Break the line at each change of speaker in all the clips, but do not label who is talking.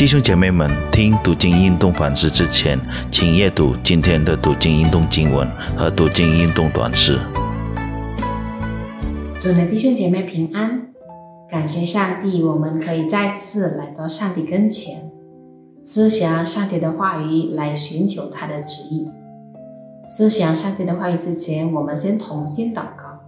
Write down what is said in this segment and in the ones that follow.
弟兄姐妹们，听读经运动反思之前，请阅读今天的读经运动经文和读经运动短诗。
主的弟兄姐妹平安，感谢上帝，我们可以再次来到上帝跟前，思想上帝的话语，来寻求他的旨意。思想上帝的话语之前，我们先同心祷告。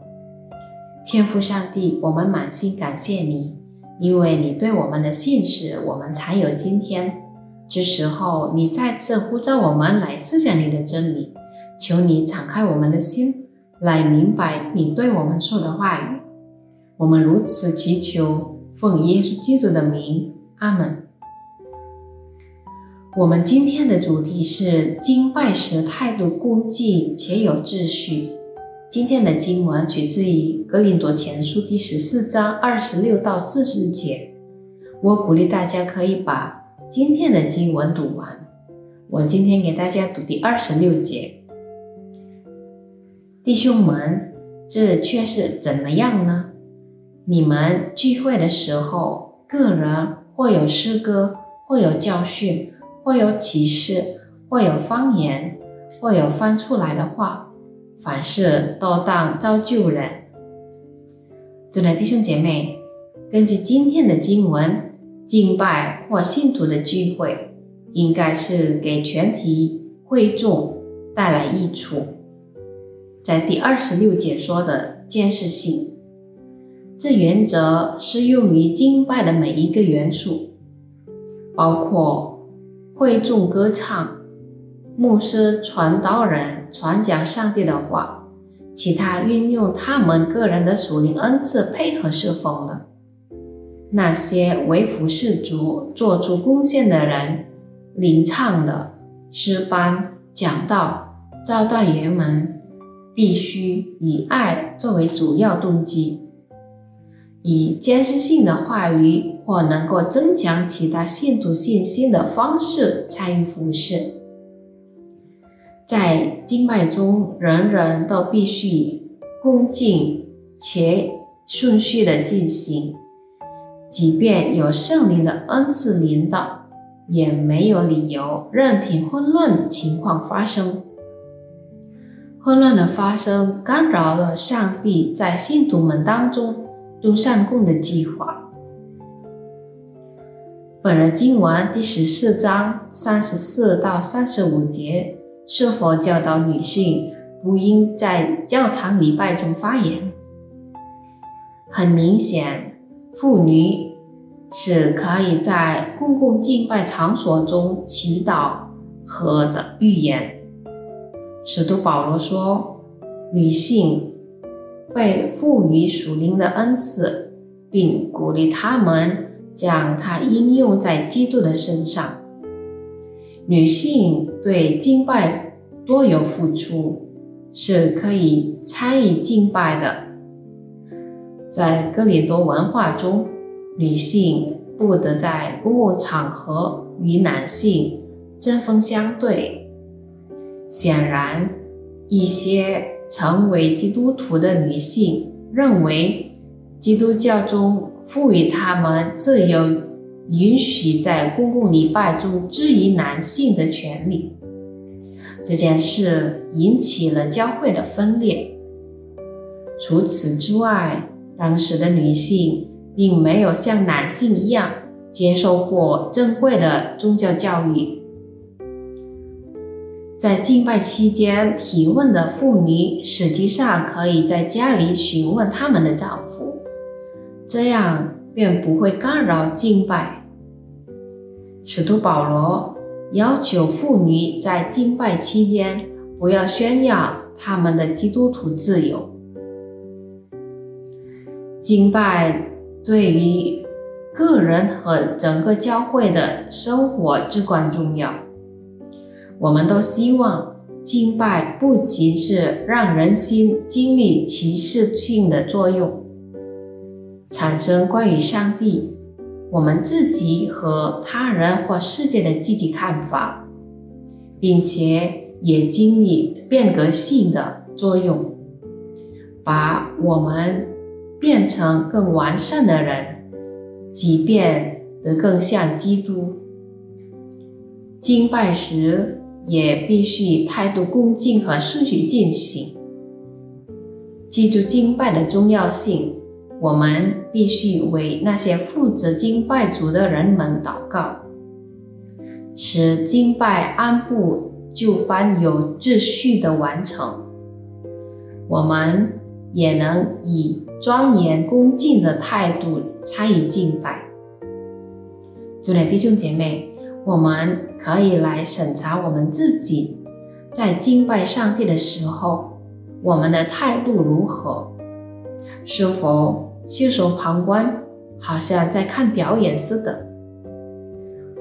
天父上帝，我们满心感谢你。因为你对我们的信使，我们才有今天。这时候，你再次呼召我们来思想你的真理，求你敞开我们的心，来明白你对我们说的话语。我们如此祈求，奉耶稣基督的名，阿门。我们今天的主题是敬拜时态度恭敬且有秩序。今天的经文取自于《格林多前书》第十四章二十六到四十节。我鼓励大家可以把今天的经文读完。我今天给大家读第二十六节。弟兄们，这却是怎么样呢？你们聚会的时候，个人或有诗歌，或有教训，或有启示，或有方言，或有翻出来的话。凡事都当招救人。尊的弟兄姐妹，根据今天的经文，敬拜或信徒的聚会，应该是给全体会众带来益处。在第二十六节说的监视性，这原则适用于敬拜的每一个元素，包括会众歌唱。牧师、传道人传讲上帝的话，其他运用他们个人的属灵恩赐配合侍奉的，那些为服侍族做出贡献的人，领唱的诗班、讲道、招待员们，必须以爱作为主要动机，以间接性的话语或能够增强其他信徒信心的方式参与服侍。在经脉中，人人都必须恭敬且顺序的进行，即便有圣灵的恩赐领导，也没有理由任凭混乱情况发生。混乱的发生干扰了上帝在信徒们当中度善供的计划。本人经文第十四章三十四到三十五节。是否教导女性不应在教堂礼拜中发言？很明显，妇女是可以在公共敬拜场所中祈祷和的预言。使徒保罗说，女性被赋予属灵的恩赐，并鼓励他们将它应用在基督的身上。女性对敬拜多有付出，是可以参与敬拜的。在哥林多文化中，女性不得在公共场合与男性针锋相对。显然，一些成为基督徒的女性认为，基督教中赋予她们自由。允许在公共礼拜中质疑男性的权利，这件事引起了教会的分裂。除此之外，当时的女性并没有像男性一样接受过正规的宗教教育。在敬拜期间提问的妇女，实际上可以在家里询问他们的丈夫，这样。便不会干扰敬拜。使徒保罗要求妇女在敬拜期间不要宣扬他们的基督徒自由。敬拜对于个人和整个教会的生活至关重要。我们都希望敬拜不仅是让人心经历启示性的作用。产生关于上帝、我们自己和他人或世界的积极看法，并且也经历变革性的作用，把我们变成更完善的人，即便得更像基督，敬拜时也必须态度恭敬和顺序进行。记住敬拜的重要性，我们必须为那些负责敬拜主的人们祷告，使敬拜按部就班、有秩序的完成。我们也能以庄严恭敬的态度参与敬拜。主内弟兄姐妹，我们可以来审查我们自己，在敬拜上帝的时候。我们的态度如何？是否袖手旁观，好像在看表演似的？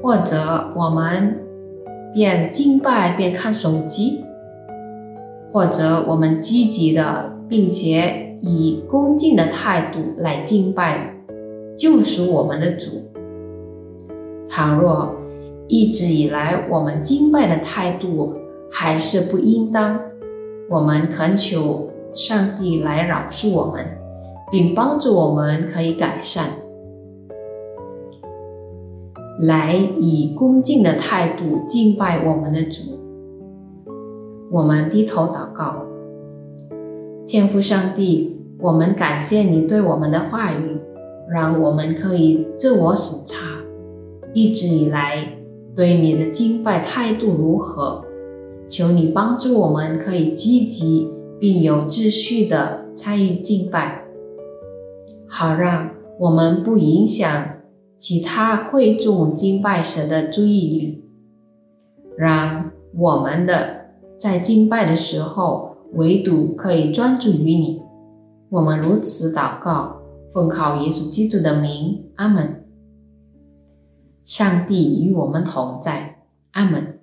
或者我们边敬拜边看手机？或者我们积极的，并且以恭敬的态度来敬拜救赎我们的主？倘若一直以来我们敬拜的态度还是不应当。我们恳求上帝来饶恕我们，并帮助我们可以改善，来以恭敬的态度敬拜我们的主。我们低头祷告，天父上帝，我们感谢你对我们的话语，让我们可以自我审查，一直以来对你的敬拜态度如何。求你帮助我们，可以积极并有秩序的参与敬拜，好让我们不影响其他会众敬拜时的注意力，让我们的在敬拜的时候唯独可以专注于你。我们如此祷告，奉靠耶稣基督的名，阿门。上帝与我们同在，阿门。